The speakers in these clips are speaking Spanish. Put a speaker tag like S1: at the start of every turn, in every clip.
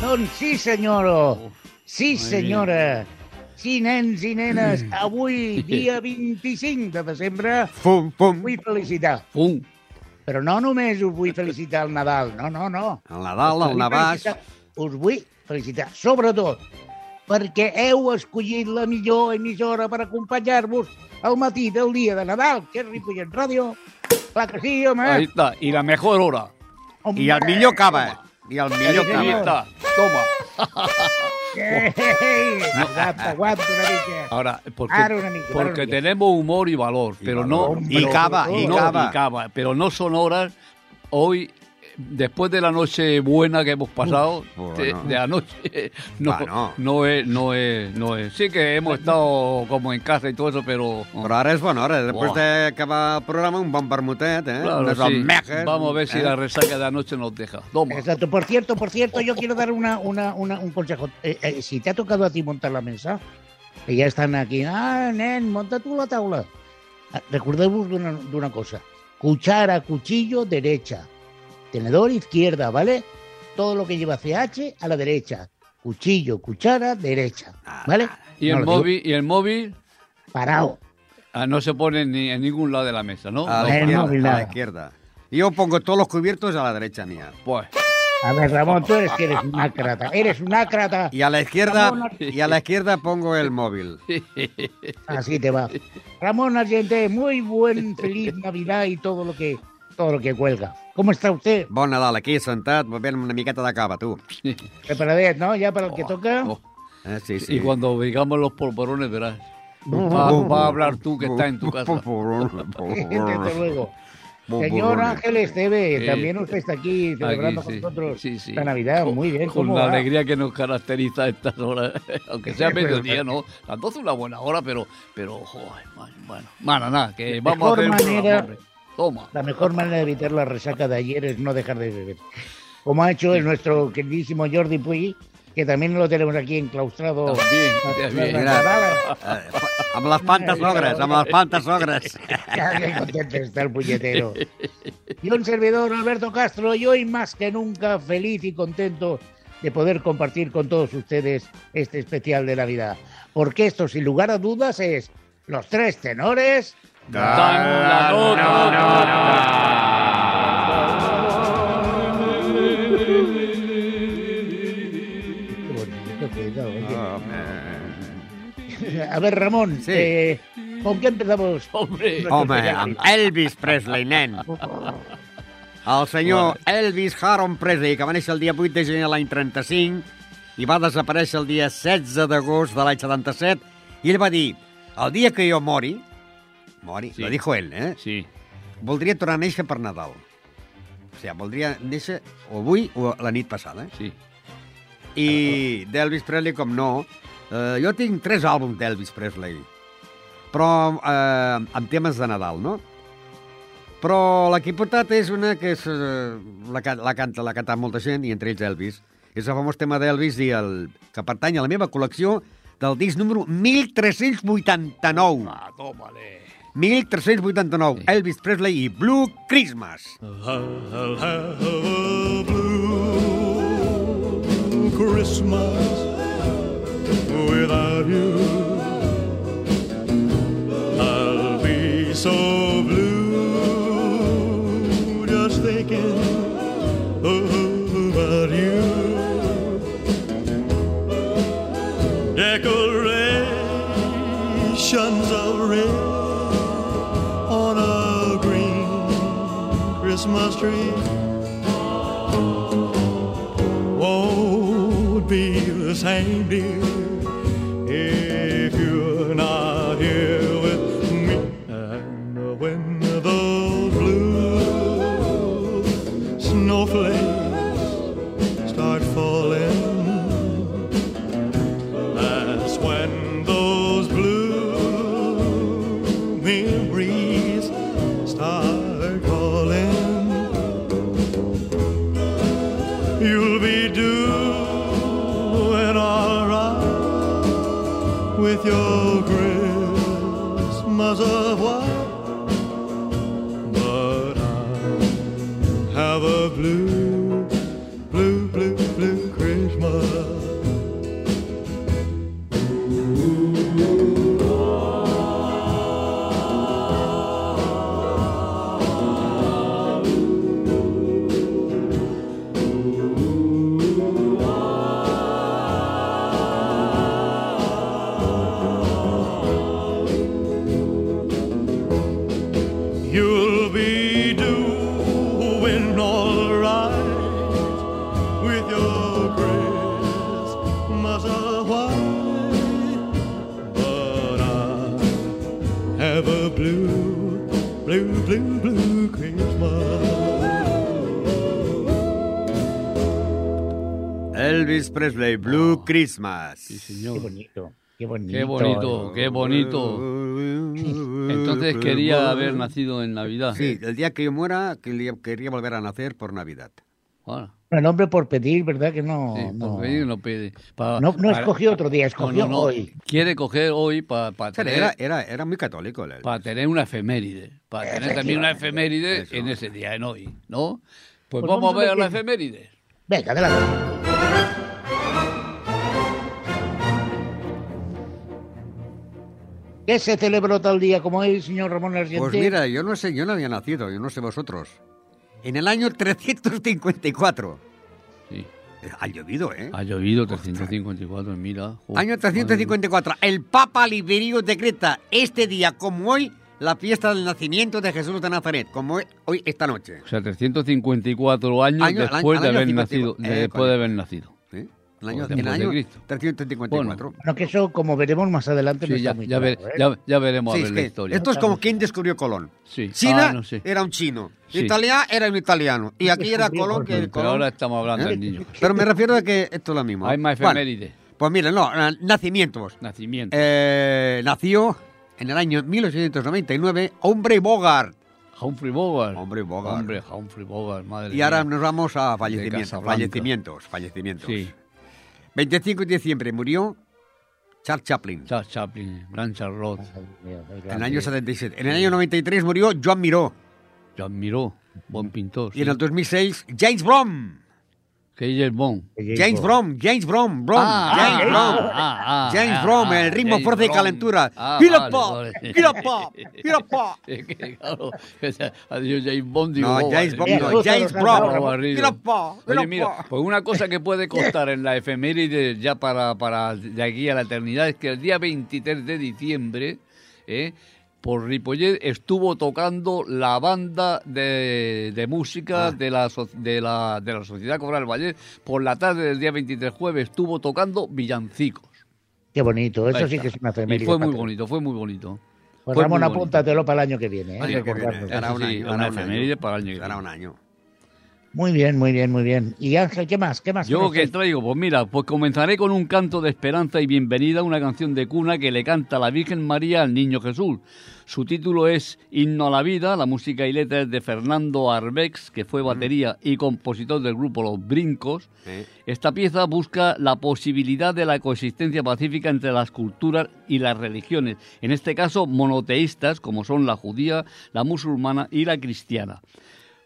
S1: Doncs sí, senyora. Sí, senyora. Sí, nens i nenes, avui, dia 25 de desembre,
S2: Fum, fum.
S1: vull felicitar.
S3: Fum.
S1: Però no només us vull felicitar el Nadal, no, no, no.
S2: El Nadal, el Navàs...
S1: Us vull felicitar, sobretot, perquè heu escollit la millor emissora per acompanyar-vos al matí del dia de Nadal, que és Ripollet Ràdio. Clar que sí, home.
S3: Ahí está. Y la mejor hora.
S2: I el millor cava. I el millor
S3: Ahí
S2: cava.
S3: está. Toma.
S1: Ei, aguanta, aguanta una mica.
S3: Ahora, porque,
S1: Ara una mica,
S3: porque
S1: una mica.
S3: tenemos humor y valor, pero no...
S1: valor.
S2: I
S3: pero-
S2: cava, i
S3: no,
S2: cava.
S3: y cava, pero no son horas hoy después de la noche buena que hemos pasado
S2: Uf,
S3: de,
S2: bueno.
S3: de anoche no,
S2: Bueno.
S3: no es no es no es sí que hemos estado como en casa y todo eso pero
S2: Però ara és bona hora. Després
S3: Buah.
S2: d'acabar el programa, un bon vermutet, eh?
S3: claro, sí.
S2: almejas,
S3: vamos a ver si
S2: eh?
S3: la resaca de anoche nos deja toma
S1: Exacto. Por cierto, por cierto, yo quiero dar una, una, una- un consejo. Eh, eh, si te ha tocado a ti montar la mesa, que ya están aquí, ah, nen, monta tú la tabla. Ah, Recordemos de una, de una cosa. Cuchara, cuchillo, derecha. Tenedor, izquierda, ¿vale? Todo lo que lleva CH a la derecha. Cuchillo, cuchara, derecha. ¿Vale?
S3: y
S1: No
S3: el móvil y el móvil
S1: Parado.
S3: ah, no se pone ni en ningún lado de la mesa no,
S2: A
S3: No,
S2: la, izquierda,
S1: no,
S2: a
S1: nada.
S2: la izquierda. Yo pongo todos los cubiertos a la derecha mía.
S3: pues
S1: A ver, Ramón, tú eres que eres un ácrata. Eres un ácrata.
S2: Y a la izquierda,
S1: Ramón,
S2: y a la izquierda pongo el móvil.
S1: Así te va. Ramón Argente, muy buen, feliz Navidad y todo lo que todo lo que cuelga. ¿Cómo está usted?
S2: Bon Nadal, aquí sentat, bevent una miqueta de cava, tu.
S1: Preparadet, ¿no? Ya para el que toca.
S3: oh.
S2: Eh, sí, sí.
S3: y cuando digamos los polvorones verás va, va a hablar tú que estás en tu casa
S1: Desde luego. Señor Ángel Esteve,
S3: Sí.
S1: también usted está aquí celebrando
S3: Aquí, sí.
S1: con nosotros
S3: Sí, sí.
S1: la Navidad.
S3: Con-
S1: Muy bien,
S3: Con
S1: ¿cómo
S3: la
S1: va?
S3: alegría que nos caracteriza a estas horas. Aunque sea mediodía, ¿no? Las 12 es una buena hora, pero, pero joder, man, bueno. Bueno, nada, que vamos a
S1: mejor
S3: hacer un programa,
S1: manera-.
S3: Toma.
S1: La mejor manera de evitar la resaca de ayer es no dejar de beber. Como ha hecho el nuestro queridísimo Jordi Puy, que también lo tenemos aquí enclaustrado.
S3: También, también.
S2: Eh, amb les pantes sogres, amb les pantes sogres.
S1: Ya, qué contento está el puñetero. Y un servidor, Alberto Castro, y hoy más que nunca feliz y contento de poder compartir con todos ustedes este especial de Navidad. Porque esto, sin lugar a dudas, es los tres tenores.
S3: La
S1: queda, oye.
S2: Home,
S1: A ver, Ramón,
S2: Sí.
S1: eh, ¿con qué empezamos?
S3: Hombre,
S1: Nuestro
S2: home, amb? Elvis Presley, nen. El senyor Elvis Haron Presley, que va néixer el dia 8 de gener de l'any 35 i va desaparèixer el dia 16 d'agost de l'any 77, i ell va dir, el dia que jo mori, mori,
S3: Sí.
S2: lo dijo ell, eh?
S3: Sí.
S2: voldria tornar a néixer per Nadal. O sigui, voldria néixer o avui o la nit passada. Eh?
S3: Sí.
S2: I d'Elvis Presley, com no, eh, jo tinc tres àlbums d'Elvis Presley, però eh, amb temes de Nadal, no? Però la que he portat és una que és, eh, la, la canta, l'ha cantat molta gent, i entre ells Elvis. És el famós tema d'Elvis i el, que pertany a la meva col·lecció del disc número 1389.
S3: Ah, tómale.
S2: 1389, Elvis Presley i Blue Christmas.
S4: I'll have a blue Christmas without Christmas tree won't be the same, dear, blue, blue, Christmas.
S2: Elvis Presley, Blue Christmas.
S3: Sí,
S1: Qué
S3: señor.
S1: bonito, qué bonito.
S3: Qué bonito, qué bonito. Entonces quería haber nacido en Navidad.
S2: Sí, el día que yo muera, quería, quería volver a nacer por Navidad.
S3: Ahora,
S1: El hombre por pedir, ¿verdad? Que no.
S3: sí,
S1: no,
S3: por pedir no pide. Pa-
S1: no, no
S3: para-
S1: escogió otro día, escogió
S3: no, no.
S1: hoy.
S3: Quiere coger hoy para
S2: O sea,
S3: tener,
S2: Era, era, era muy católico.
S3: para tener una efeméride. Para tener también una efeméride
S2: Eso.
S3: en ese día, en hoy, ¿no? Pues,
S1: Pues
S3: vamos
S1: vamos
S3: a
S1: a
S3: ver
S1: ver
S3: la efeméride.
S1: Venga, adelante. ¿Qué se celebró tal día como hoy, señor Ramón Argentí?
S2: Pues mira, yo no sé, yo no había nacido, yo no sé vosotros. En el año 354.
S3: Sí.
S2: Eh, Ha llovido, ¿eh?
S3: Ha llovido 354, mira. jo,
S2: Año
S3: madre
S2: 354. El Papa Liberio decreta este día como hoy la fiesta del nacimiento de Jesús de Nazaret, como hoy, esta noche.
S3: O sea, 354 años
S2: Año-
S3: después, de haber
S2: 54.
S3: nacido,
S2: Eh,
S3: después de
S2: correcto.
S3: haber nacido.
S2: El año, el año
S3: Cristo.
S2: 354.
S1: Bueno, que eso, como veremos más adelante, no
S3: Sí,
S1: está
S3: ya,
S1: muy
S3: ya, ver-
S1: claro, ¿eh?
S3: ya, ya veremos
S2: Sí,
S3: a
S2: es
S3: ver la
S2: que
S3: historia.
S2: esto es como quién descubrió Colón.
S3: Sí.
S2: China
S3: Ah, no
S2: era un chino,
S3: Sí.
S2: Italia era un italiano y aquí era Colón que
S1: Colón.
S3: Pero ahora estamos hablando
S2: ¿Eh?
S3: del niño.
S2: Pero me refiero a que esto es lo mismo.
S3: Hay más
S2: Bueno,
S3: efemérides.
S2: pues miren, no, nacimientos.
S3: Nacimiento.
S2: Eh, nació en el año 1899 Hombre Bogart.
S3: Humphrey Bogart.
S2: Hombre Bogart.
S3: Hombre, Humphrey Bogart, madre
S2: Y ahora
S3: mía.
S2: nos vamos a fallecimientos. Fallecimientos, fallecimientos.
S3: Sí,
S2: 25 de diciembre murió Charles Chaplin.
S3: Charles Chaplin, Gran Charlotte,
S2: En el año 77. En el año 93 murió Joan Miró.
S3: John Miró, buen pintor.
S2: Y en el 2006, James Brown.
S3: Que James Bond.
S2: James Brown, James Brown, Brown, James
S3: ah,
S2: Brown.
S3: ah, ah,
S2: James
S3: ah,
S2: Brown,
S3: ah,
S2: el ritmo,
S3: James
S2: fuerza y calentura.
S3: Ah,
S2: ¡Mira
S3: vale,
S2: pa!
S3: vale.
S2: ¡Mira pa! ¡Mira pa!
S3: Es que, claro, ha dicho James Bond. Digo,
S2: No,
S3: oh,
S2: James Bond, no, James. ¡Mira pa! ¡Mira
S3: Oye, mira, pues una cosa que puede costar en la efeméride ya para, para de aquí a la eternidad es que el día 23 de diciembre, ¿eh? Por Ripollet estuvo tocando la banda de, de música
S2: Ah.
S3: de, la, de, la, de la Sociedad Coral Valle. Por la tarde del día 23 jueves estuvo tocando villancicos.
S1: Qué bonito, eso sí que es una
S3: Y
S1: efeméride.
S3: fue muy bonito, fue muy bonito.
S1: Pues
S3: fue
S1: Ramón, apúntatelo para el año que viene. ¿eh?
S2: Año que viene.
S1: Recordarlo.
S2: Hará
S3: Eso
S2: un
S3: sí,
S2: año, hará
S3: una
S2: un año.
S3: efeméride para el año que
S2: Hará
S3: viene.
S2: un año.
S1: Muy bien, muy bien, muy bien. Y Ángel, ¿qué más? ¿Qué más?
S3: Yo que traigo, pues mira, pues comenzaré con un canto de esperanza y bienvenida, una canción de cuna que le canta la Virgen María al Niño Jesús. Su título es Himno a la Vida, la música y letra es de Fernando Arbex, que fue batería y compositor del grupo Los Brincos.
S2: ¿eh?
S3: Esta pieza busca la posibilidad de la coexistencia pacífica entre las culturas y las religiones, en este caso monoteístas como son la judía, la musulmana y la cristiana.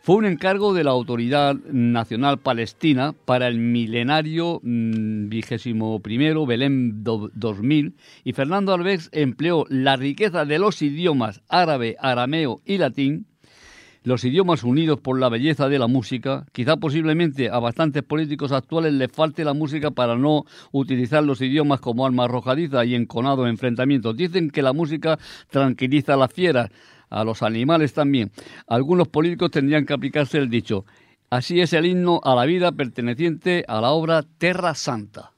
S3: Fue un encargo de la Autoridad Nacional Palestina para el milenario mm, vigésimo primero, Belén do- 2000, y Fernando Arbex empleó la riqueza de los idiomas árabe, arameo y latín, los idiomas unidos por la belleza de la música, quizá posiblemente a bastantes políticos actuales les falte la música para no utilizar los idiomas como arma arrojadiza y enconado en enfrentamientos. Dicen que la música tranquiliza a las fieras, a los animales también. Algunos políticos tendrían que aplicarse el dicho. Así es el himno a la vida perteneciente a la obra Terra Santa.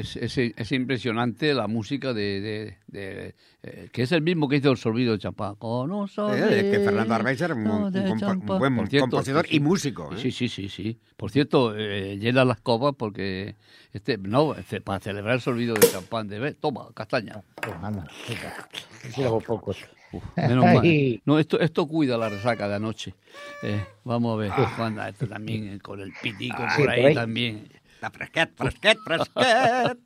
S3: Es, es, es impresionante la música de, de- de, eh, que es el mismo que hizo el sorbido de champán. Un
S2: Eh, que Fernando Arbeix era un, un un buen
S3: cierto,
S2: compositor
S3: sí,
S2: y músico. ¿eh?
S3: Sí, sí, sí, sí. Por cierto, eh, llena las copas porque este no este, para celebrar el sorbido de champán de ve, toma castaña.
S1: Pocos.
S3: Uf, menos mal. No, esto esto cuida la resaca de anoche. Eh, vamos a ver, Juan, esto también eh, con el pitico
S1: Ah,
S3: por ahí. también.
S2: Está fresquet, fresquet, fresquet.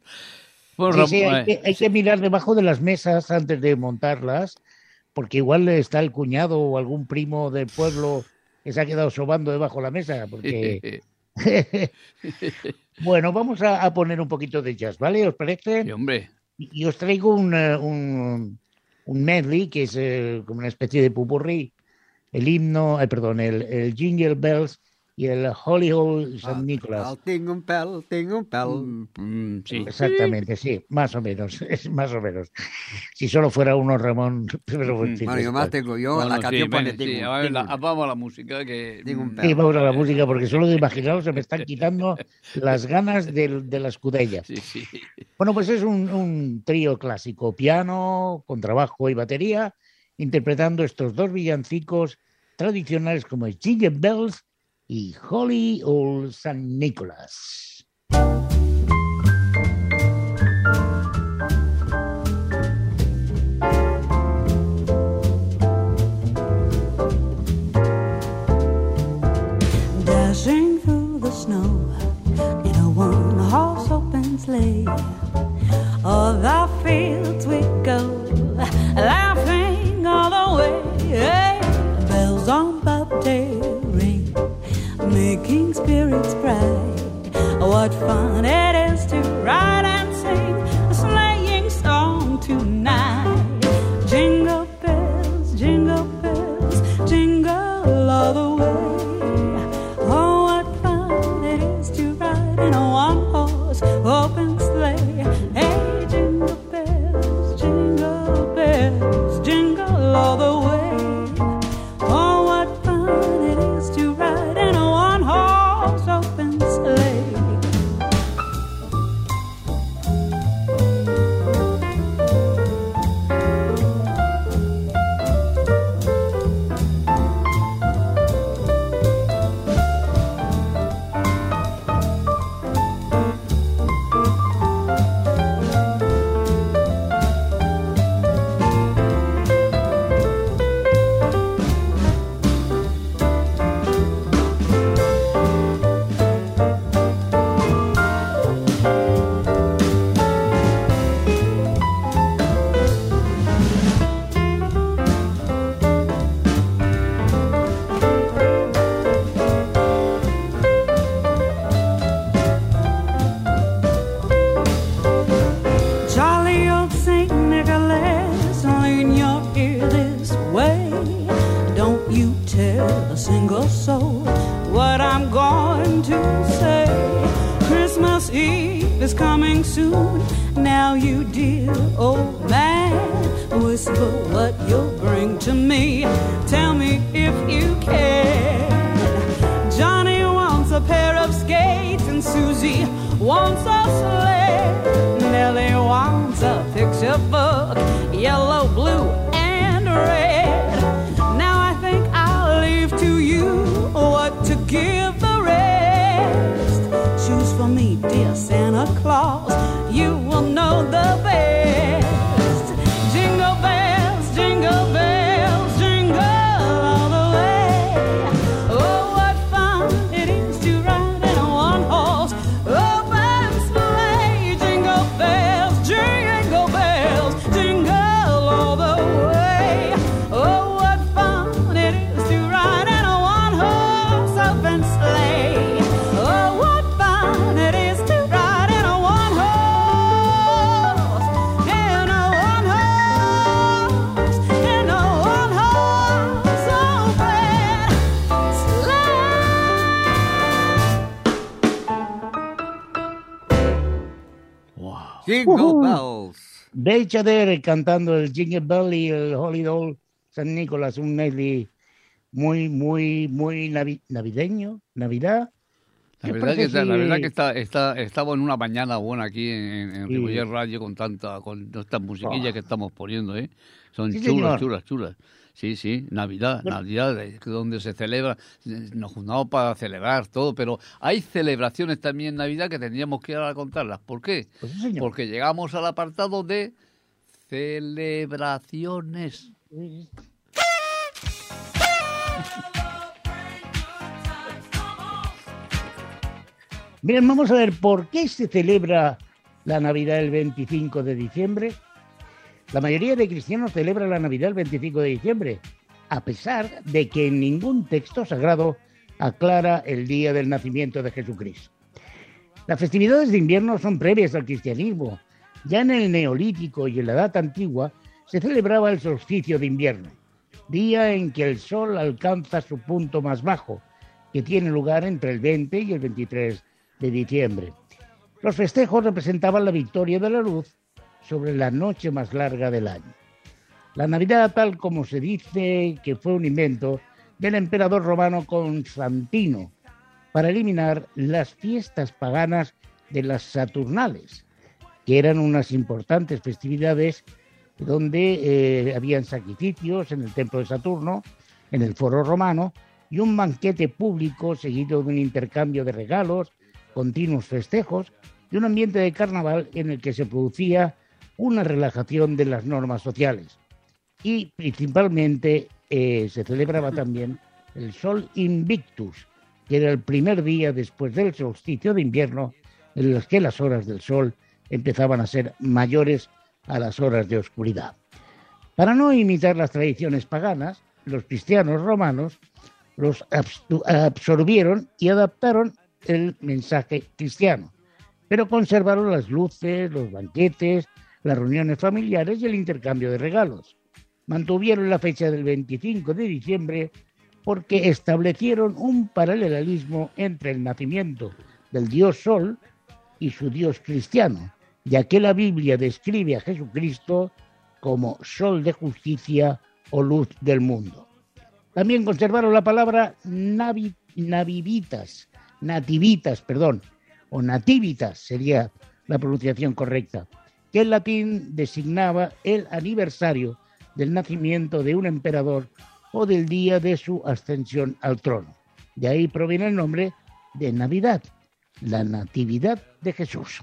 S3: Bueno,
S1: Sí, sí,
S3: Ram-
S1: hay, que, hay que mirar debajo de las mesas antes de montarlas, porque igual está el cuñado o algún primo del pueblo que se ha quedado sobando debajo de la mesa, porque... bueno, vamos a, a poner un poquito de jazz, ¿vale? ¿Os parece?
S3: Sí, hombre.
S1: Y os traigo un, eh, un, un medley, que es eh, como una especie de pupurrí, el himno, eh, perdón, el, el Jingle Bells y el Holy Hole San Nicolás.
S2: El tinc un pèl, tinc un pèl.
S3: Mm, mm, sí.
S1: Exactamente, sí, más o menos, es más o menos. Si solo fuera uno Ramón, pero en fin,
S2: Bueno,
S1: es
S2: yo más tengo yo,
S3: Bueno,
S2: la
S3: sí,
S2: canción pone
S3: venga, sí,
S2: tinc un-
S3: a ver,
S2: tinc
S3: la-
S2: un-
S3: vamos a la música que
S2: Tinc un
S3: mm.
S1: Sí, vamos a la música, porque solo de imaginaros se me están quitando las ganas del- de, la escudella.
S3: Sí, sí.
S1: Bueno, pues es un, un trío clásico, piano, contrabajo y batería, interpretando estos dos villancicos tradicionales como Jingle Bells y Holy Old San Nicolás.
S5: Dashing through the snow in a one horse open sleigh. O'er the fields we go, What fun. Nellie wants a picture book, Jingle
S1: Ujú.
S2: bells.
S1: Bel Chader cantando el Jingle Bell y el Holy Doll San Nicolás, un medley muy, muy, muy navi- navideño, Navidad.
S3: La
S1: ¿Qué
S3: verdad, que, está- la verdad que está, está, estamos en una mañana buena aquí en, en
S1: Sí.
S3: Radio con tanta, con estas musiquillas
S1: Ah.
S3: que estamos poniendo, ¿eh? Son
S1: Sí,
S3: chulas,
S1: señor.
S3: chulas, chulas. Sí, sí, Navidad, Navidad, es que donde se celebra, nos juntamos para celebrar todo, pero hay celebraciones también en Navidad que tendríamos que ir a contarlas. ¿Por qué?
S1: Pues sí.
S3: Porque llegamos al apartado de celebraciones.
S1: Bien, vamos a ver por qué se celebra la Navidad el 25 de diciembre. La mayoría de cristianos celebra la Navidad el 25 de diciembre, a pesar de que ningún texto sagrado aclara el día del nacimiento de Jesucristo. Las festividades de invierno son previas al cristianismo. Ya en el Neolítico y en la Edad Antigua se celebraba el solsticio de invierno, día en que el sol alcanza su punto más bajo, que tiene lugar entre el 20 y el 23 de diciembre. Los festejos representaban la victoria de la luz sobre la noche más larga del año. La Navidad, tal como se dice que fue un invento del emperador romano Constantino para eliminar las fiestas paganas de las Saturnales, que eran unas importantes festividades donde eh, habían sacrificios en el templo de Saturno, en el foro romano, y un banquete público seguido de un intercambio de regalos, continuos festejos y un ambiente de carnaval en el que se producía una relajación de las normas sociales. Y principalmente eh, se celebraba también el Sol Invictus, que era el primer día después del solsticio de invierno en los que las horas del sol empezaban a ser mayores a las horas de oscuridad. Para no imitar las tradiciones paganas, los cristianos romanos los absorbieron y adaptaron el mensaje cristiano, pero conservaron las luces, los banquetes, las reuniones familiares y el intercambio de regalos. Mantuvieron la fecha del 25 de diciembre porque establecieron un paralelismo entre el nacimiento del dios Sol y su dios cristiano, ya que la Biblia describe a Jesucristo como Sol de justicia o luz del mundo. También conservaron la palabra navi- navivitas, nativitas, perdón, o nativitas sería la pronunciación correcta, que en latín designaba el aniversario del nacimiento de un emperador o del día de su ascensión al trono. De ahí proviene el nombre de Navidad, la Natividad de Jesús.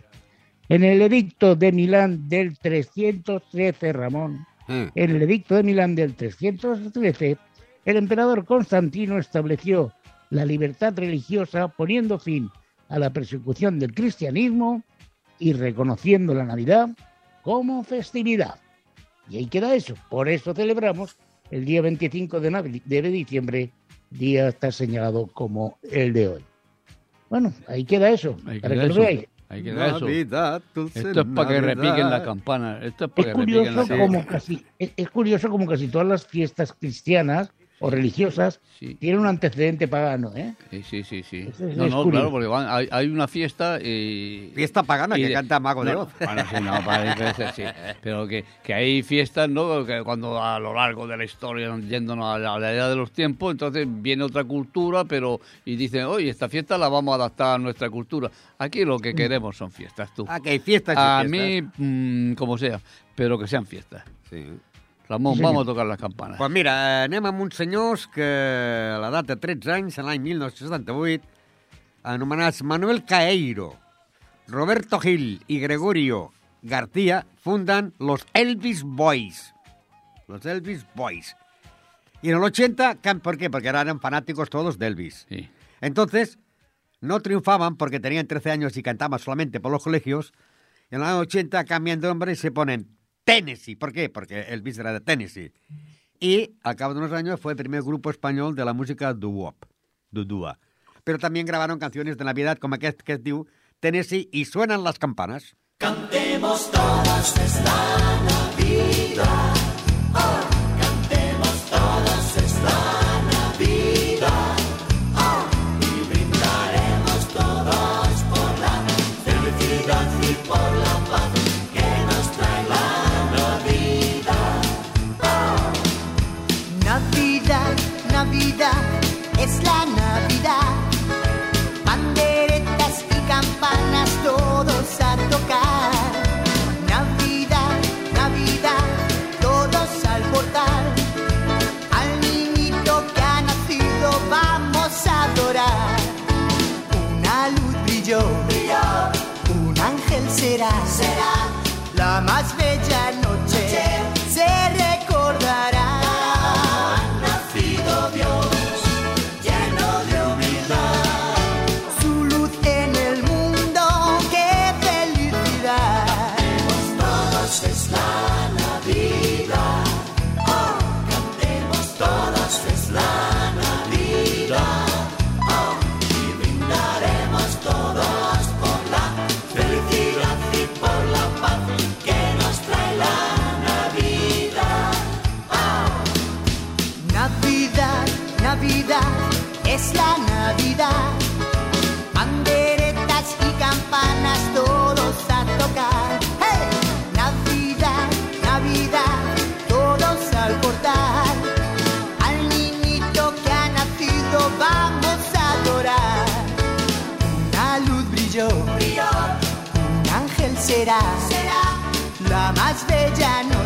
S1: En el edicto de Milán del 313, Ramón,
S2: Eh,
S1: en el edicto de Milán del 313, el emperador Constantino estableció la libertad religiosa poniendo fin a la persecución del cristianismo y reconociendo la Navidad como festividad. Y ahí queda eso. Por eso celebramos el día 25 de, Navi- de diciembre, día está señalado como el de hoy. Bueno, ahí queda eso,
S3: Ahí
S1: para
S3: queda
S1: que lo veáis.
S3: Ahí queda eso.
S2: Navidad, dulce
S3: Esto es para que repiquen la campana. Esto es para
S1: Es
S3: que repiquen la
S1: curioso,
S3: campana.
S1: como casi, es, es curioso como casi todas las fiestas cristianas o religiosas
S3: Sí.
S1: tienen un antecedente pagano, ¿eh?
S3: Sí, sí, sí. sí.
S1: Eso es-
S3: no,
S1: es
S3: no,
S1: curioso.
S3: claro, porque van- hay, hay una fiesta. eh,
S2: Fiesta pagana
S3: y
S2: que canta Mago de Oz.
S3: Bueno, sí, no, ser, sí. Pero que, que hay fiestas, ¿no? Que cuando a lo largo de la historia, yéndonos a la, a la edad de los tiempos, entonces viene otra cultura, pero. Y dicen, oye, esta fiesta la vamos a adaptar a nuestra cultura. Aquí lo que queremos son fiestas, tú.
S2: Ah, que hay fiestas y
S3: A
S2: fiestas.
S3: mí, mm, como sea, pero que sean fiestas.
S2: Sí.
S3: Ramon,
S1: Sí,
S3: vamos a tocar las campanas.
S2: Pues mira, eh, anem amb uns senyors que a l'edat de 13 anys, en l'any 1978, anomenats Manuel Caeiro, Roberto Gil i Gregorio García, funden los Elvis Boys. Los Elvis Boys. Y en el 80, cam- ¿por qué? Porque eran fanáticos todos de Elvis.
S3: Sí.
S2: Entonces, no triunfaban porque tenían 13 años y cantaban solamente por los colegios. En los años 80 cambian de nombre y se ponen Tennessee. ¿Por qué? Porque Elvis era de Tennessee. Y al cabo de unos años fue el primer grupo español de la música doo-wop, doo-dua. Pero también grabaron canciones de Navidad como aquest que es diu Tennessee y suenan las campanas.
S6: Navidad, ángel será, será brilló, un ángel será, será la más bella noche.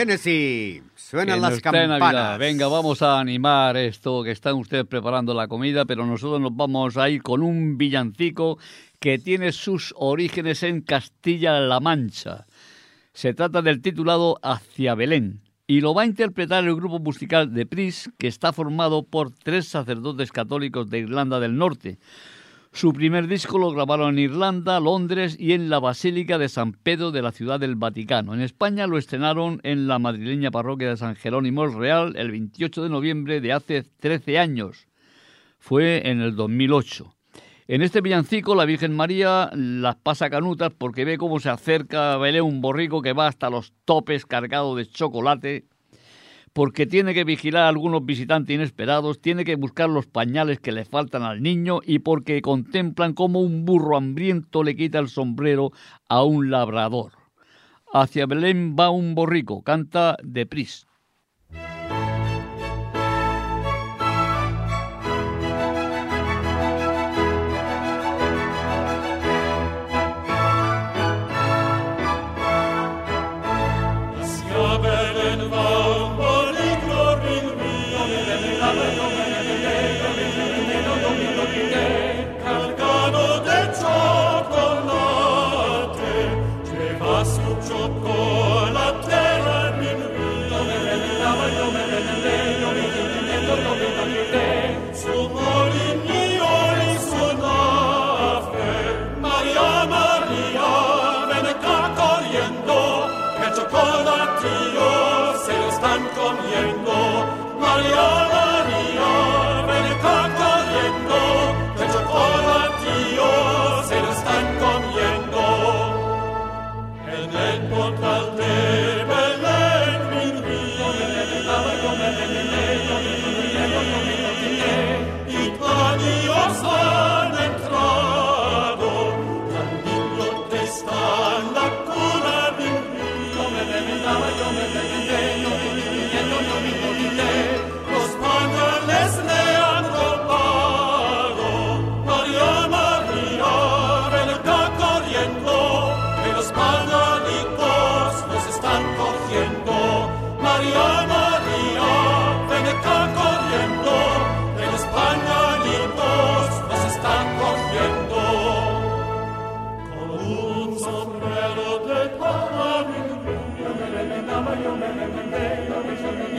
S2: Tennessee, suenan las campanas.
S3: Venga, vamos a animar esto que están ustedes preparando la comida, pero nosotros nos vamos a ir con un villancico que tiene sus orígenes en Castilla-La Mancha. Se trata del titulado Hacia Belén y lo va a interpretar el grupo musical de Pris, que está formado por tres sacerdotes católicos de Irlanda del Norte. Su primer disco lo grabaron en Irlanda, Londres y en la Basílica de San Pedro de la Ciudad del Vaticano. En España lo estrenaron en la madrileña parroquia de San Jerónimo el Real el 28 de noviembre de hace 13 años. Fue en el 2008. En este villancico la Virgen María las pasa canutas porque ve cómo se acerca a Belén un borrico que va hasta los topes cargado de chocolate porque tiene que vigilar a algunos visitantes inesperados, tiene que buscar los pañales que le faltan al niño y porque contemplan cómo un burro hambriento le quita el sombrero a un labrador.
S4: Hacia Belén va un borrico, canta de Pris.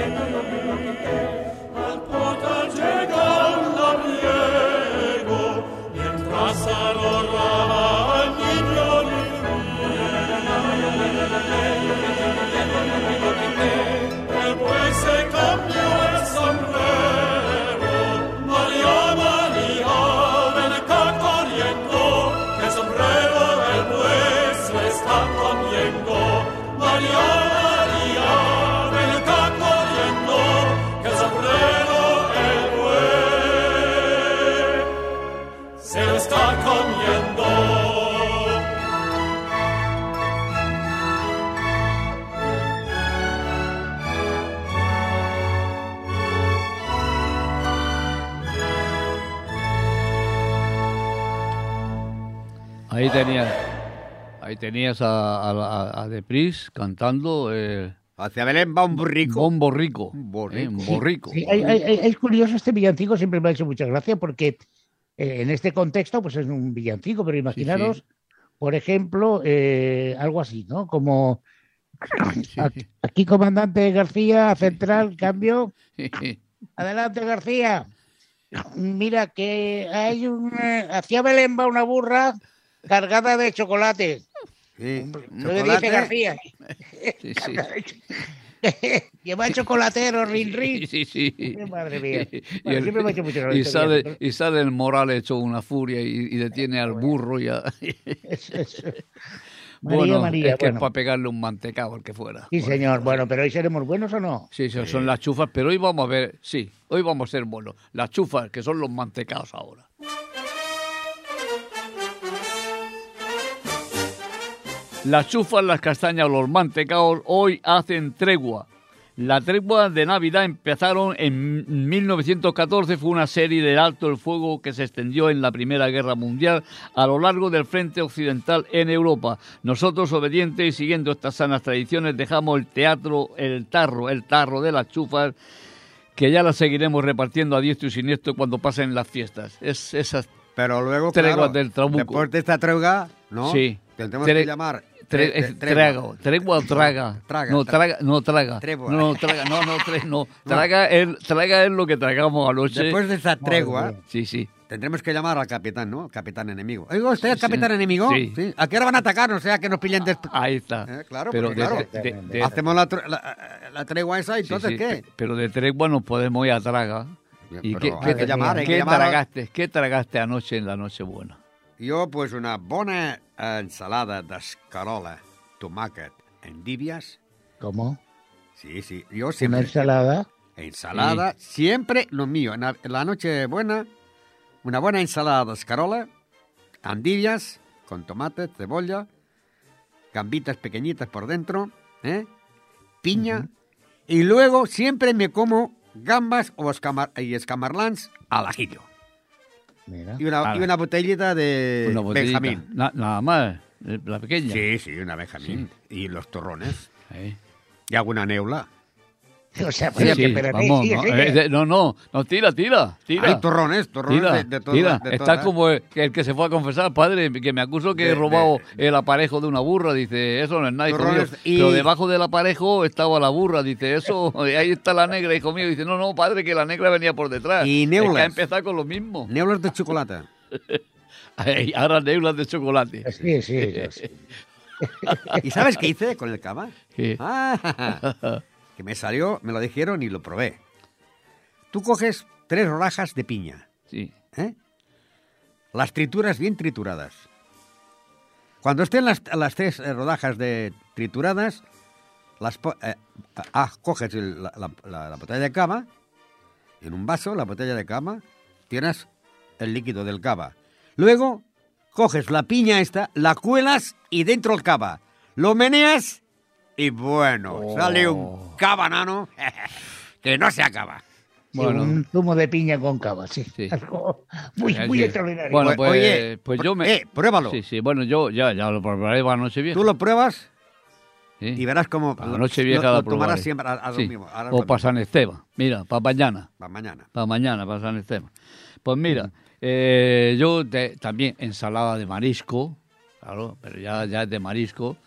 S7: viendo lo que
S4: usted. Tenías, ahí tenías a, a, a- a De Pris cantando eh,
S2: Hacia Belén va un borrico.
S4: Un borrico.
S2: Un borrico.
S4: eh, un borrico.
S1: Sí, hay- hay- hay- es curioso este villancico, siempre me ha hecho mucha gracia porque eh, en este contexto pues es un villancico, pero imaginaros, por ejemplo, eh, algo así, ¿no? Como aquí, aquí, comandante García, central, cambio, adelante García. Mira que hay un hacia Belén va una burra cargada de chocolate.
S2: Sí,
S1: No le dice García.
S4: Sí, sí.
S1: Lleva el chocolatero, rin, rin.
S4: Sí, sí.
S1: Madre mía.
S4: Y,
S1: Bueno,
S4: el-
S1: siempre me ha hecho mucha gracia
S4: y sale, y sale el moral hecho una furia y, y detiene al burro y a...
S1: Es- es- María,
S4: bueno,
S1: María,
S4: es que
S1: bueno.
S4: es para pegarle un mantecado al que fuera.
S1: Sí,
S4: Bueno,
S1: señor. Bueno, pero hoy seremos buenos o no?
S4: Sí, sí, son las chufas, pero hoy vamos a ver, sí, hoy vamos a ser buenos. Las chufas, que son los mantecados ahora. Las chufas, las castañas o los mantecaos hoy hacen tregua. La tregua de Navidad empezaron en 1914, fue una serie de alto el fuego que se extendió en la Primera Guerra Mundial a lo largo del frente occidental en Europa. Nosotros, obedientes y siguiendo estas sanas tradiciones, dejamos el teatro, el tarro, el tarro de las chufas, que ya las seguiremos repartiendo a diestro y siniestro cuando pasen las fiestas. Es esas
S2: Pero luego,
S4: Treguas
S2: claro,
S4: del trabuco.
S2: después de esta tregua, ¿no?
S4: Sí.
S2: Tendremos que llamar...
S4: Tre-
S2: tre-
S4: es
S2: tregua.
S4: trago, tregua o traga.
S2: Traga,
S4: No,
S2: traga.
S4: no traga.
S2: Tregua.
S4: No, traga, no, no, tre- no. Traga es, traga es lo que tragamos anoche.
S2: Después de esta tregua,
S4: Sí, sí.
S2: tendremos que llamar al capitán, ¿no? Capitán enemigo. Oiga, ¿usted es capitán enemigo?
S4: Sí.
S2: ¿A qué hora van a atacar? O sea, que nos pillen después.
S4: Ahí está.
S2: Eh, claro,
S4: pero de,
S2: claro,
S4: de- de- de-
S2: Hacemos la, tre- la, la tregua esa y entonces, ¿qué?
S4: pe- Pero de tregua nos podemos ir a traga. ¿Y
S2: pero
S4: qué,
S2: hay
S4: qué-
S2: que llamar, hay que
S4: qué
S2: llamar a-
S4: tragaste, qué tragaste anoche en la noche buena?
S2: Jo, pues, una bona ensalada d'escarola, tomàquet, endívies.
S1: ¿Cómo?
S2: Sí, sí, yo
S1: Una
S2: siempre...
S1: ensalada.
S2: Ensalada, siempre lo mío. En la, en la noche buena, una buena ensalada de escarola, andivias con tomate, cebolla gambitas pequeñitas por dentro, ¿eh? piña, y luego siempre me como gambas o escamar y escamarlans al ajillo.
S1: Mira.
S2: Y una, y una botellita de
S3: Una botellita.
S2: Benjamín.
S3: Na- nada más, eh, la pequeña.
S2: Sí, sí, una Benjamín. Y los torrones.
S3: Sí.
S2: Y alguna neula.
S1: O sea,
S3: Sí,
S1: pero
S3: sí,
S1: que, espérate,
S3: vamos,
S1: sigue,
S3: no, eh, no, no, no, tira, tira, tira.
S2: Hay torrones, torrones
S3: Tira,
S2: de, de todo.
S3: tira.
S2: de
S3: Está
S2: todas.
S3: como el que, el que se fue a confesar, padre, que me acuso que
S2: De-
S3: he robado el aparejo de una burra. Dice, eso no es nada, hijo mío.
S2: Y-
S3: Pero debajo del aparejo estaba la burra. Dice, eso, ahí está la negra, hijo mío. Dice, no, no, padre, que la negra venía por detrás.
S2: Y
S3: Es que
S2: neulas.
S3: ha empezado con lo mismo.
S2: Neulas de chocolate.
S3: Ahora neulas de chocolate.
S1: Sí, sí, sí.
S2: ¿Y sabes qué hice con el cava?
S3: ¿Qué?
S2: Ah, que me salió, me lo dijeron y lo probé. Tú coges tres rodajas de piña,
S3: Sí.
S2: ¿eh? Las trituras bien trituradas. Cuando estén las, las tres eh, rodajas de trituradas, las eh, ah, coges el- la- la- la botella de cava, en un vaso, la botella de cava, tienes el líquido del cava. Luego, coges la piña esta, la cuelas y dentro el cava. Lo meneas y bueno, sale un cava nano que no se acaba.
S1: Sí, un zumo de piña con cava, sí.
S3: Sí.
S1: Algo muy, muy
S3: sí.
S1: extraordinario.
S3: Bueno, pues,
S2: oye,
S3: pues yo me...
S2: eh, pruébalo.
S3: Sí, sí, bueno, yo ya, ya lo probaré para noche vieja.
S2: Tú lo pruebas
S3: Sí.
S2: y verás cómo
S3: Para noche vieja
S2: lo,
S3: la
S2: lo tomarás siempre a, a lo
S3: Sí.
S2: mismo.
S3: O
S2: lo
S3: para. San Esteban. Mira, para mañana.
S2: Para mañana.
S3: Para mañana, para San Esteban. Pues mira, eh, yo de- también ensalada de marisco, claro, pero ya, ya es de marisco.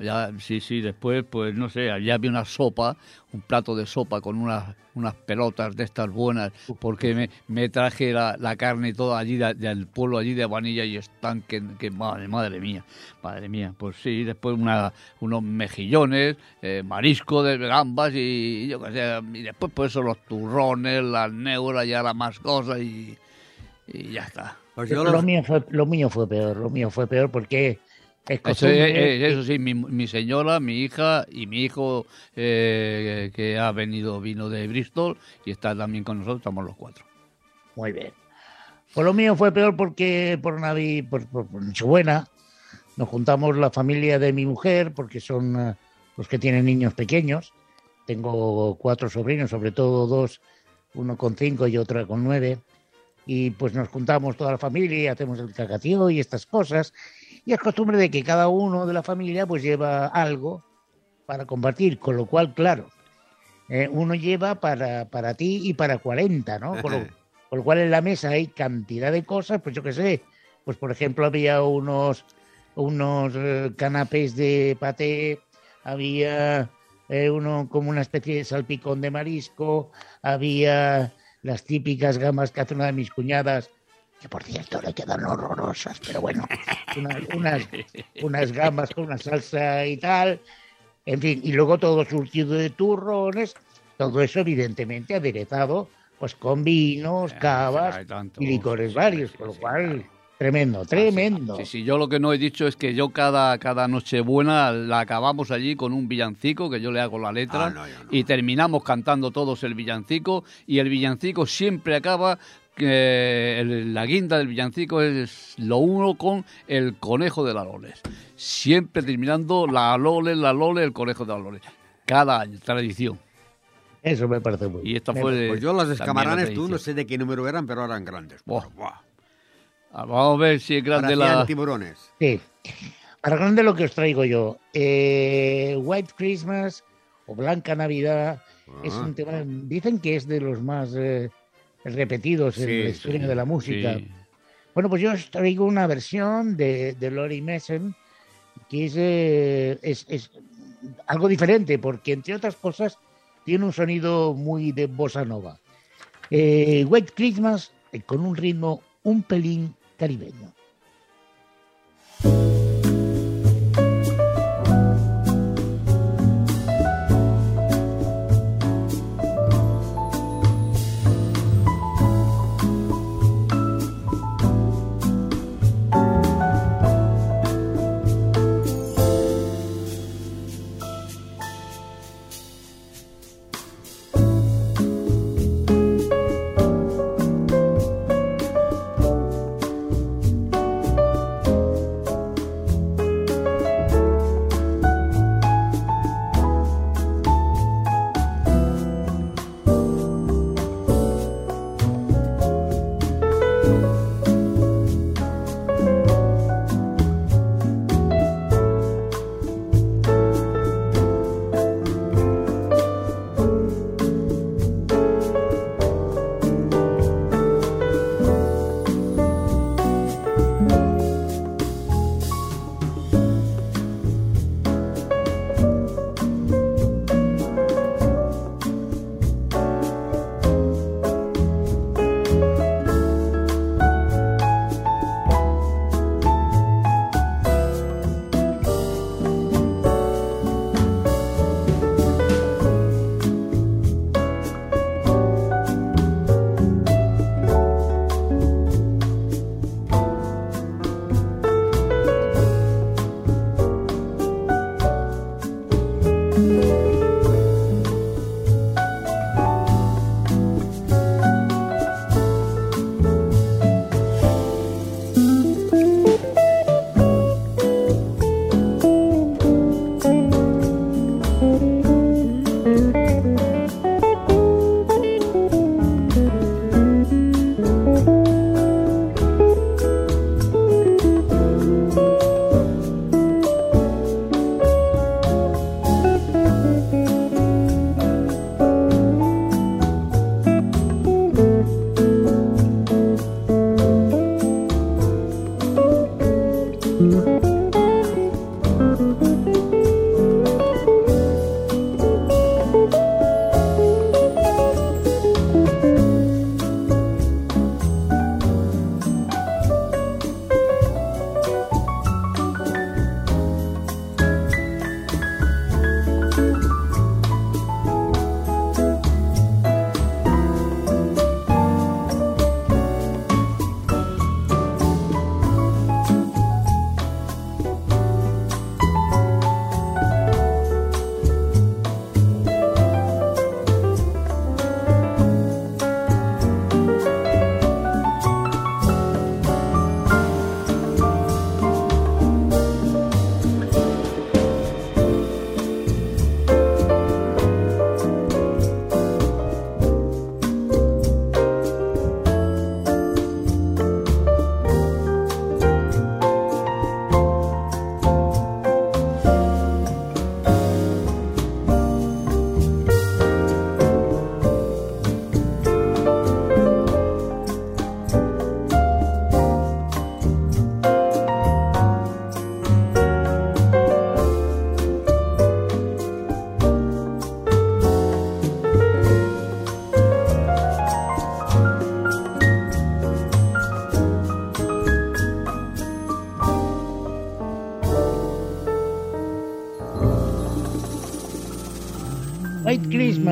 S3: Ya, sí, sí, después, pues no sé, ya había una sopa, un plato de sopa con unas, unas pelotas de estas buenas, porque me, me traje la, la carne toda allí de- del pueblo allí de Vanilla y están que, que madre, madre mía, madre mía. Pues sí, después una, unos mejillones, eh, marisco de gambas y, yo qué sé, y después pues eso los turrones, las neuras y ahora más cosas y, y ya está.
S2: Pues yo
S1: lo,
S2: los-
S1: mío fue, lo mío fue peor, lo mío fue peor porque es
S3: Eso,
S1: costumbre
S3: eh, eso sí, mi, mi señora, mi hija y mi hijo eh, que ha venido, vino de Bristol y está también con nosotros, estamos los cuatro.
S1: Muy bien. Pues lo mío fue peor porque por Navi, por, por, por Nochebuena, nos juntamos la familia de mi mujer, porque son eh, los que tienen niños pequeños. Tengo cuatro sobrinos, sobre todo dos, uno con cinco y otro con nueve. Y pues nos juntamos toda la familia y hacemos el cacatío y estas cosas. Y es costumbre de que cada uno de la familia pues lleva algo para compartir, con lo cual, claro, eh, uno lleva para, para ti y para 40, ¿no? Con lo, con lo cual en la mesa hay cantidad de cosas, pues yo qué sé, pues por ejemplo había unos, unos eh, canapés de paté, había eh, uno como una especie de salpicón de marisco, había las típicas gamas que hace una de mis cuñadas, que por cierto le quedan horrorosas, pero bueno, una- unas, unas gambas con una salsa y tal, en fin, y luego todo surtido de turrones, todo eso evidentemente aderezado pues con vinos, cavas
S3: hay tanto.
S1: y licores varios, con lo cual, tremendo, tremendo.
S3: Sí, sí, yo lo que no he dicho es que yo cada, cada Nochebuena la acabamos allí con un villancico, que yo le hago la letra,
S2: Ah, no, no.
S3: y terminamos cantando todos el villancico, y el villancico siempre acaba, el- la guinda del villancico es lo uno con el conejo de la Loles. Siempre terminando la Loles, la Loles, el conejo de la Loles. Cada año, tradición.
S1: Eso me parece muy
S3: Y
S1: bien.
S3: esta
S1: Me-
S3: fue
S2: Pues yo las escamaranes, tú no sé de qué número eran, pero eran grandes.
S3: Buah.
S2: Buah.
S3: Ah, Vamos a ver si es grande la...
S2: tiburones.
S1: Sí. Para grande lo que os traigo yo. Eh, White Christmas o Blanca Navidad es
S2: Ah.
S1: un tema, dicen que es de los más eh, repetidos en
S2: Sí, sí,
S1: historia de la música.
S3: Sí.
S1: Bueno, pues yo os traigo una versión de, de Lori Messen que es, eh, es, es algo diferente porque, entre otras cosas, tiene un sonido muy de bossa nova. Eh, White Christmas eh, con un ritmo un pelín caribeño.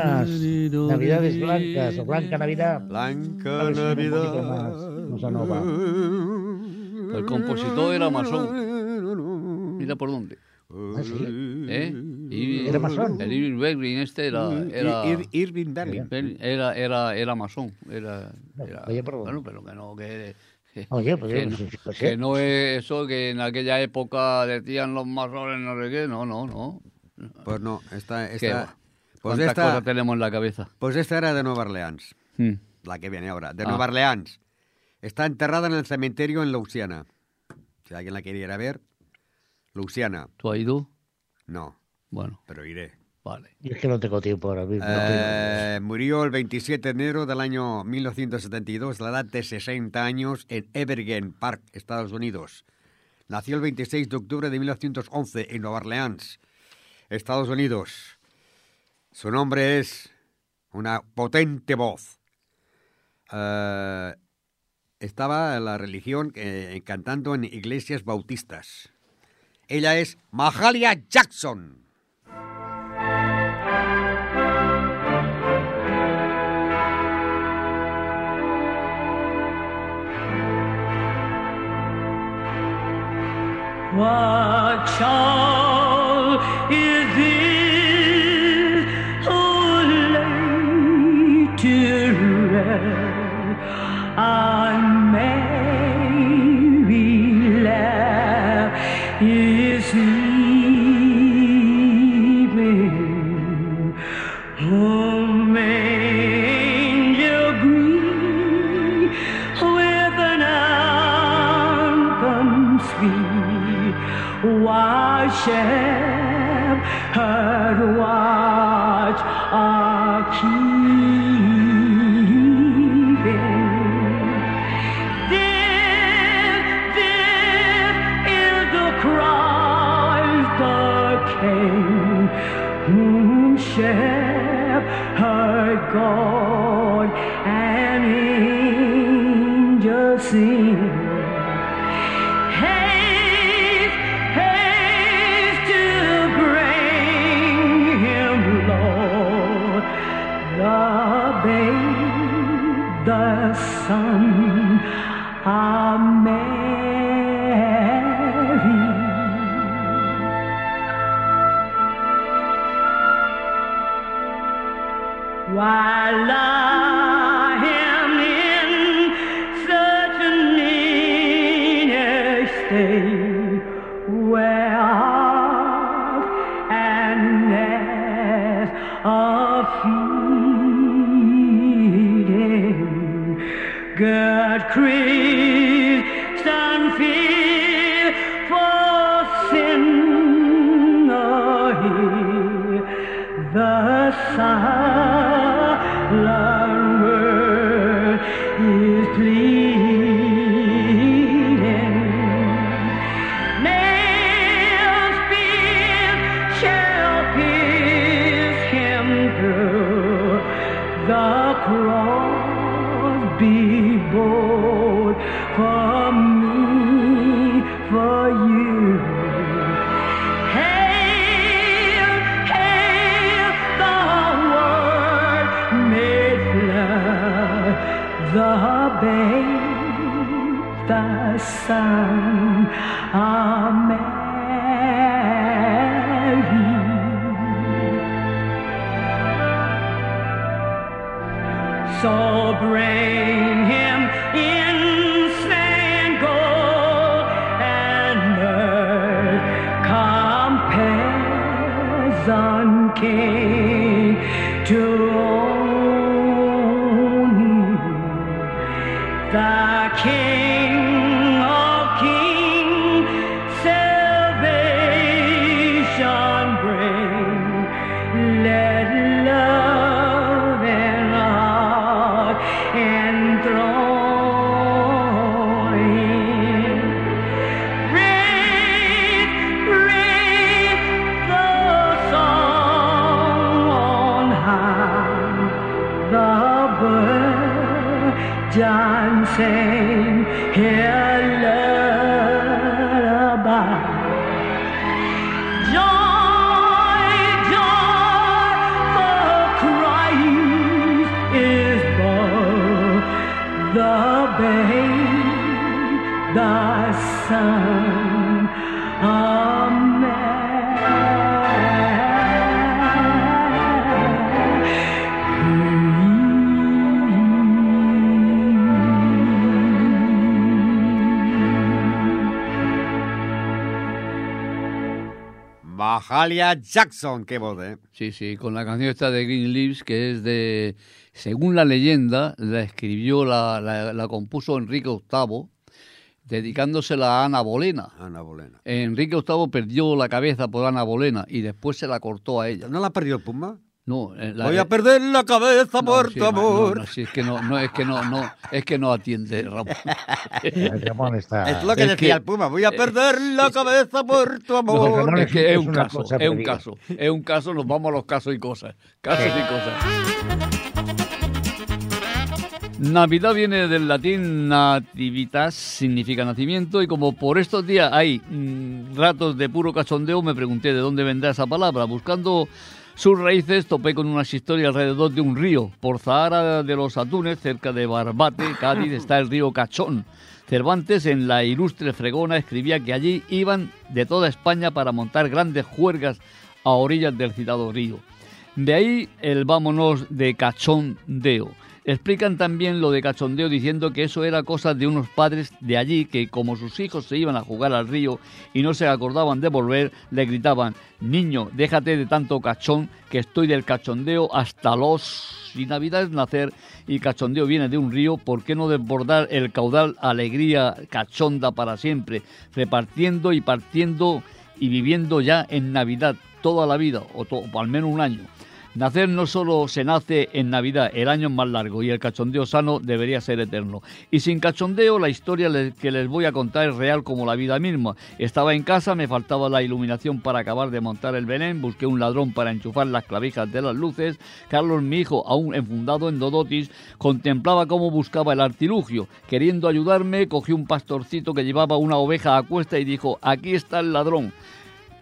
S1: Navidades blancas o Blanca Navidad.
S2: Blanca
S1: A un
S2: Navidad.
S1: poquito más nos anova.
S3: El compositor era masón. Mira por dónde.
S1: Ah, sí.
S3: ¿Eh? Y-
S1: ¿Era masón?
S3: El Irving Berlin este era... era
S2: Ir- Irving Berlin.
S3: Berlin, Era, era, era masón. Era, era-
S1: Oye, perdón.
S3: bueno, pero que no, que, que-
S1: Oye, pues,
S3: que,
S1: yo
S3: no,
S1: no sé, pues,
S3: que no es eso que en aquella época decían los masones, no sé qué. No, no, no.
S2: Pues no, esta,
S3: ¿Qué
S2: esta? Pues
S3: ¿Cuántas
S2: esta,
S3: cosas tenemos en la cabeza?
S2: pues esta era de Nueva Orleans,
S3: Hmm.
S2: la que viene ahora, de
S3: Ah.
S2: Nueva Orleans. Está enterrada en el cementerio en Louisiana. Si alguien la quería ver, Louisiana.
S3: ¿Tú has ido?
S2: No,
S3: Bueno,
S2: pero iré.
S3: vale.
S1: Y es que no tengo tiempo ahora mismo. no
S2: Eh, murió el 27 de enero del año 1972, a la edad de 60 años, en Evergreen Park, Estados Unidos. Nació el 26 de octubre de 1911 en Nueva Orleans, Estados Unidos. Su nombre es una potente voz. Eh, estaba la religión eh, cantando en iglesias bautistas. Ella es Mahalia Jackson.
S5: What child why While I
S2: Mahalia Jackson, qué voz, ¿eh?
S3: Sí, sí, con la canción esta de Green Leaves, que es de, según la leyenda, la escribió, la, la, la compuso Enrique VIII, dedicándosela a Ana Bolena.
S2: Ana Bolena.
S3: Enrique VIII perdió la cabeza por Ana Bolena y después se la cortó a ella.
S2: ¿No la perdió el Puma?
S3: No, eh, la-
S2: Voy a perder la cabeza
S3: no,
S2: por
S3: sí,
S2: tu amor.
S3: No, no, sí, es que no, no, es que no, no, es que no atiende, Ramón.
S1: El Ramón está...
S2: Es lo que
S3: es
S2: decía
S3: que-
S2: el Puma. Voy a perder la cabeza por tu amor.
S3: Es que es un caso, es un caso, es un caso, nos vamos a los casos y cosas, casos y cosas. Navidad viene del latín nativitas, significa nacimiento, y como por estos días hay mm, ratos de puro cachondeo, me pregunté de dónde vendrá esa palabra. Buscando sus raíces, topé con unas historias alrededor de un río. Por Zahara de los Atunes, cerca de Barbate, Cádiz, está el río Cachón. Cervantes, en la ilustre fregona, escribía que allí iban de toda España para montar grandes juergas a orillas del citado río. De ahí el vámonos de cachondeo. Explican también lo de cachondeo diciendo que eso era cosa de unos padres de allí que como sus hijos se iban a jugar al río y no se acordaban de volver, le gritaban, niño, déjate de tanto cachón que estoy del cachondeo hasta los... Si Navidad es nacer y cachondeo viene de un río, ¿por qué no desbordar el caudal alegría cachonda para siempre, repartiendo y partiendo y viviendo ya en Navidad toda la vida, o, o al menos un año? Nacer no solo se nace en Navidad, el año es más largo y el cachondeo sano debería ser eterno. Y sin cachondeo, la historia que les voy a contar es real como la vida misma. Estaba en casa, me faltaba la iluminación para acabar de montar el Belén, busqué un ladrón para enchufar las clavijas de las luces. Carlos, mi hijo, aún enfundado en Dodotis, contemplaba cómo buscaba el artilugio. Queriendo ayudarme, cogió un pastorcito que llevaba una oveja a cuesta y dijo, aquí está el ladrón.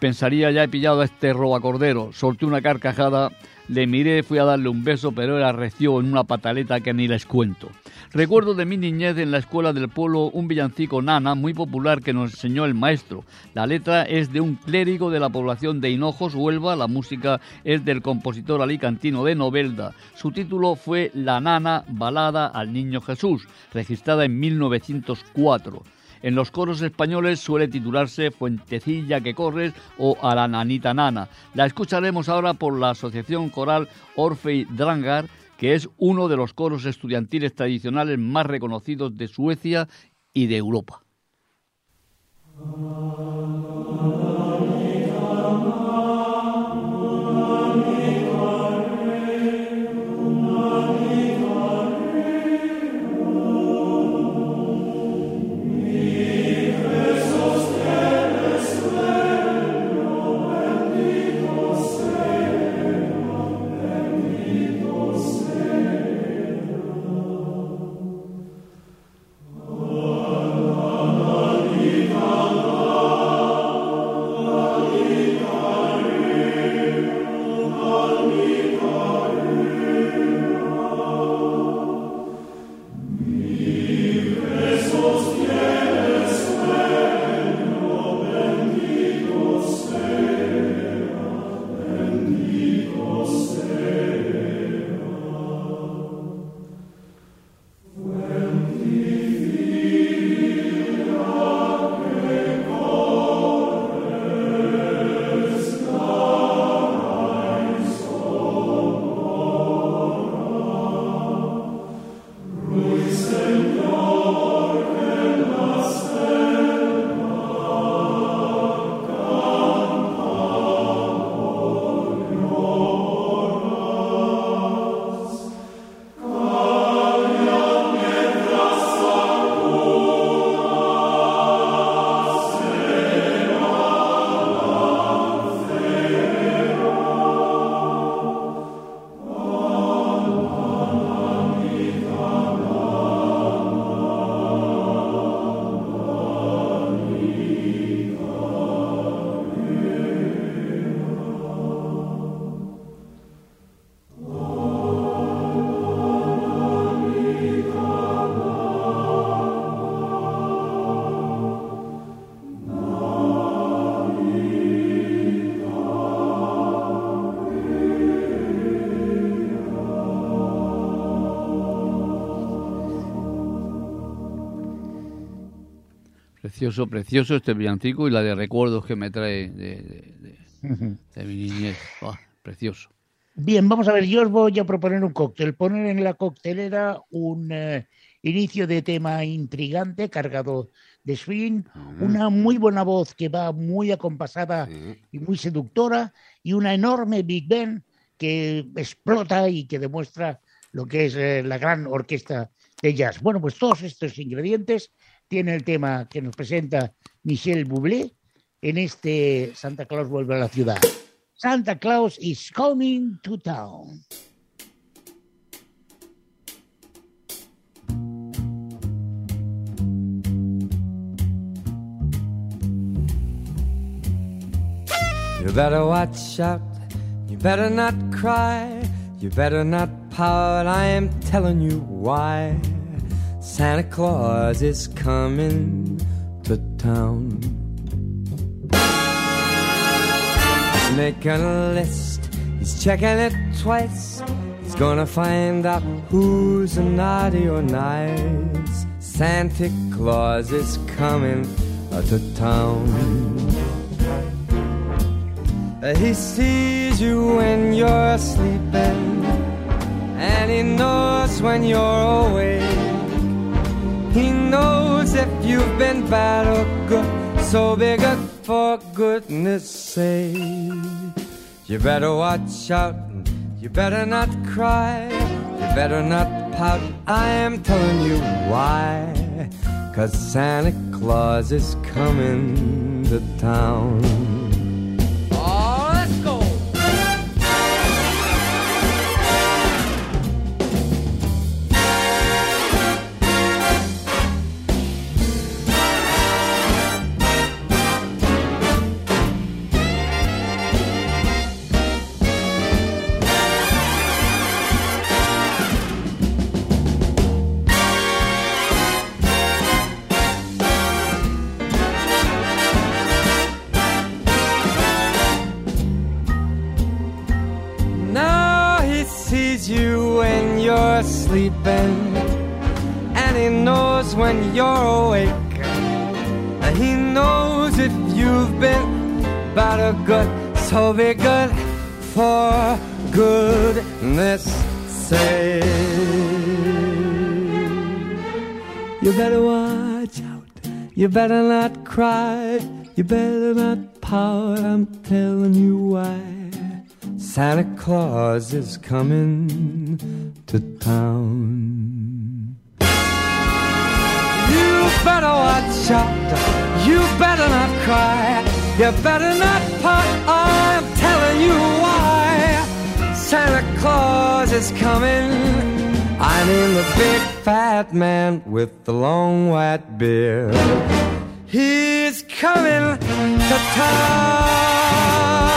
S3: Pensaría ya he pillado a este robacordero. Solté una carcajada, le miré, fui a darle un beso, pero él arreció en una pataleta que ni les cuento. Recuerdo de mi niñez en la escuela del pueblo un villancico nana muy popular que nos enseñó el maestro. La letra es de un clérigo de la población de Hinojos, Huelva. La música es del compositor alicantino de Novelda. Su título fue La nana balada al niño Jesús, registrada en 1904. En los coros españoles suele titularse Fuentecilla que corres o A la nanita nana. La escucharemos ahora por la Asociación Coral Orfei Drangar, que es uno de los coros estudiantiles tradicionales más reconocidos de Suecia y de Europa. Precioso, precioso este villancico y la de recuerdos que me trae de, de- de- de mi niñez. Precioso.
S1: Bien, vamos a ver, yo os voy a proponer un cóctel. Poner en la coctelera un eh, inicio de tema intrigante, cargado de swing, una muy buena voz que va muy acompasada y muy seductora, y una enorme Big Band que explota y que demuestra lo que es eh, la gran orquesta de jazz. Bueno, pues todos estos ingredientes tiene el tema que nos presenta Michel Bublé en este Santa Claus vuelve a la ciudad. Santa Claus is coming to town.
S8: You better watch out. You better not cry. You better not pout. I am telling you why. Santa Claus is coming to town. He's making a list. He's checking it twice. He's gonna find out who's naughty or nice. Santa Claus is coming to town. He sees you when you're sleeping, and he knows when you're awake. He knows if you've been bad or good, so be good for goodness sake. You better watch out, you better not cry, you better not pout. I am telling you why, cause Santa Claus is coming to town. Good, so be good for goodness sake. You better watch out, you better not cry, you better not pout, I'm telling you why. Santa Claus is coming to town. You better watch out. You better not cry. You better not pout. I'm telling you why. Santa Claus is coming. I mean the big fat man with the long white beard. He's coming to town.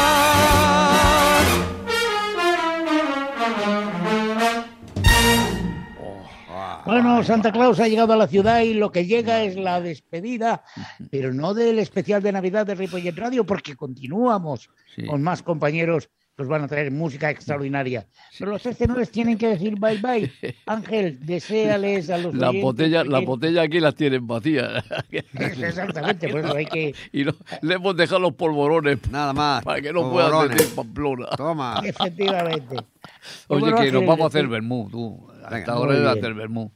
S1: Bueno, Santa Claus ha llegado a la ciudad y lo que llega es la despedida, pero no del especial de Navidad de Ripollet Radio, porque continuamos
S3: Sí.
S1: con más compañeros que os van a traer música extraordinaria. Pero los escenarios tienen que decir bye bye. Ángel, deséales a los
S3: La
S1: oyentes
S3: botella, la
S1: que-
S3: botella aquí las tienen vacías.
S1: Exactamente, por eso hay que...
S3: y no, le hemos dejado los polvorones
S2: Nada más.
S3: para que no puedan
S2: Polvorones.
S3: decir Pamplona.
S2: Toma.
S1: Efectivamente.
S3: Oye,
S1: Bueno,
S3: que nos vamos a hacer vermú, tú.
S2: Venga,
S3: Hasta
S1: muy
S3: ahora de
S1: bien.
S3: hacer vermú.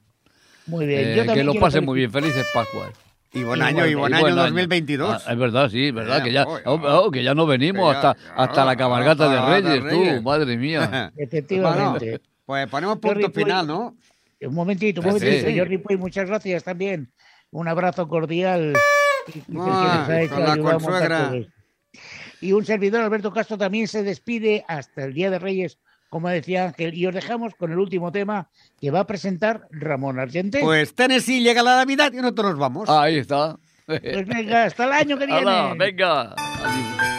S1: Muy bien.
S3: Eh,
S1: Yo
S3: que lo pasen muy bien. Felices Pascuas.
S2: Y buen año, y buen
S3: Y
S2: año
S3: buen
S2: 2022.
S3: Ah, es verdad, sí, es verdad, que ya,
S2: oh,
S3: oh, que ya no venimos
S2: ya-
S3: hasta, hasta la cabalgata de Reyes, tú, madre mía.
S1: Efectivamente.
S2: Bueno, pues ponemos punto final, ¿no?
S1: Un momentito, un momentito.
S3: sí.
S1: Jordi Puy, muchas gracias también. Un abrazo cordial. que
S2: Ah, con la consuegra.
S1: Y un servidor, Alberto Castro, también se despide hasta el Día de Reyes, como decía Ángel. Y os dejamos con el último tema que va a presentar Ramón Argente. Pues,
S2: Pues Tennessee llega la Navidad y nosotros nos vamos.
S3: Ahí está.
S1: venga, hasta el año que viene.
S3: Hala, venga. Adiós.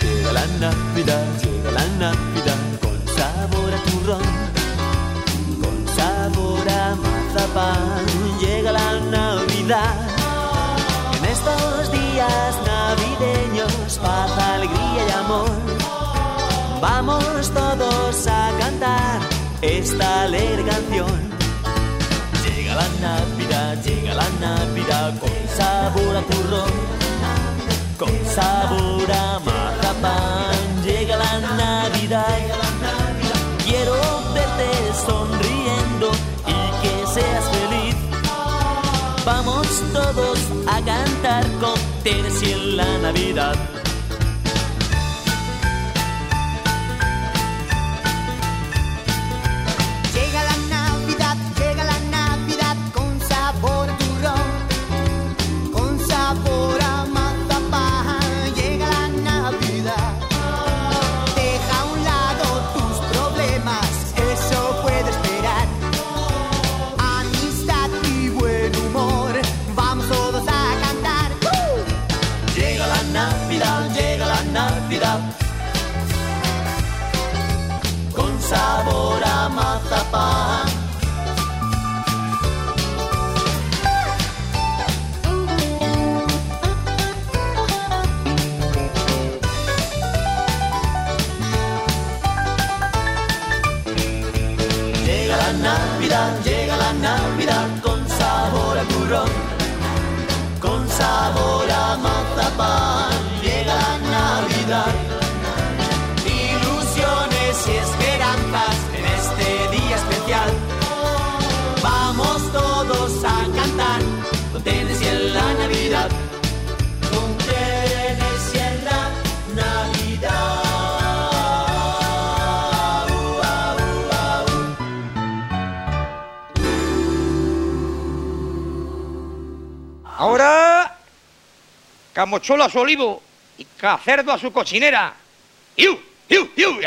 S9: Llega la Navidad, llega la Navidad con sabor a turrón, con sabor a mazapán. Llega la Navidad. En estos días navideños, paz, alegría y amor. Vamos todos a cantar esta alegre canción. Llega la Navidad, llega la Navidad con sabor a turrón, con sabor a mazapán. Llega la Navidad Navidad.
S6: Camocholo a
S10: su olivo y Cacerdo a su cochinera. ¡Iu! ¡Iu! ¡Iu!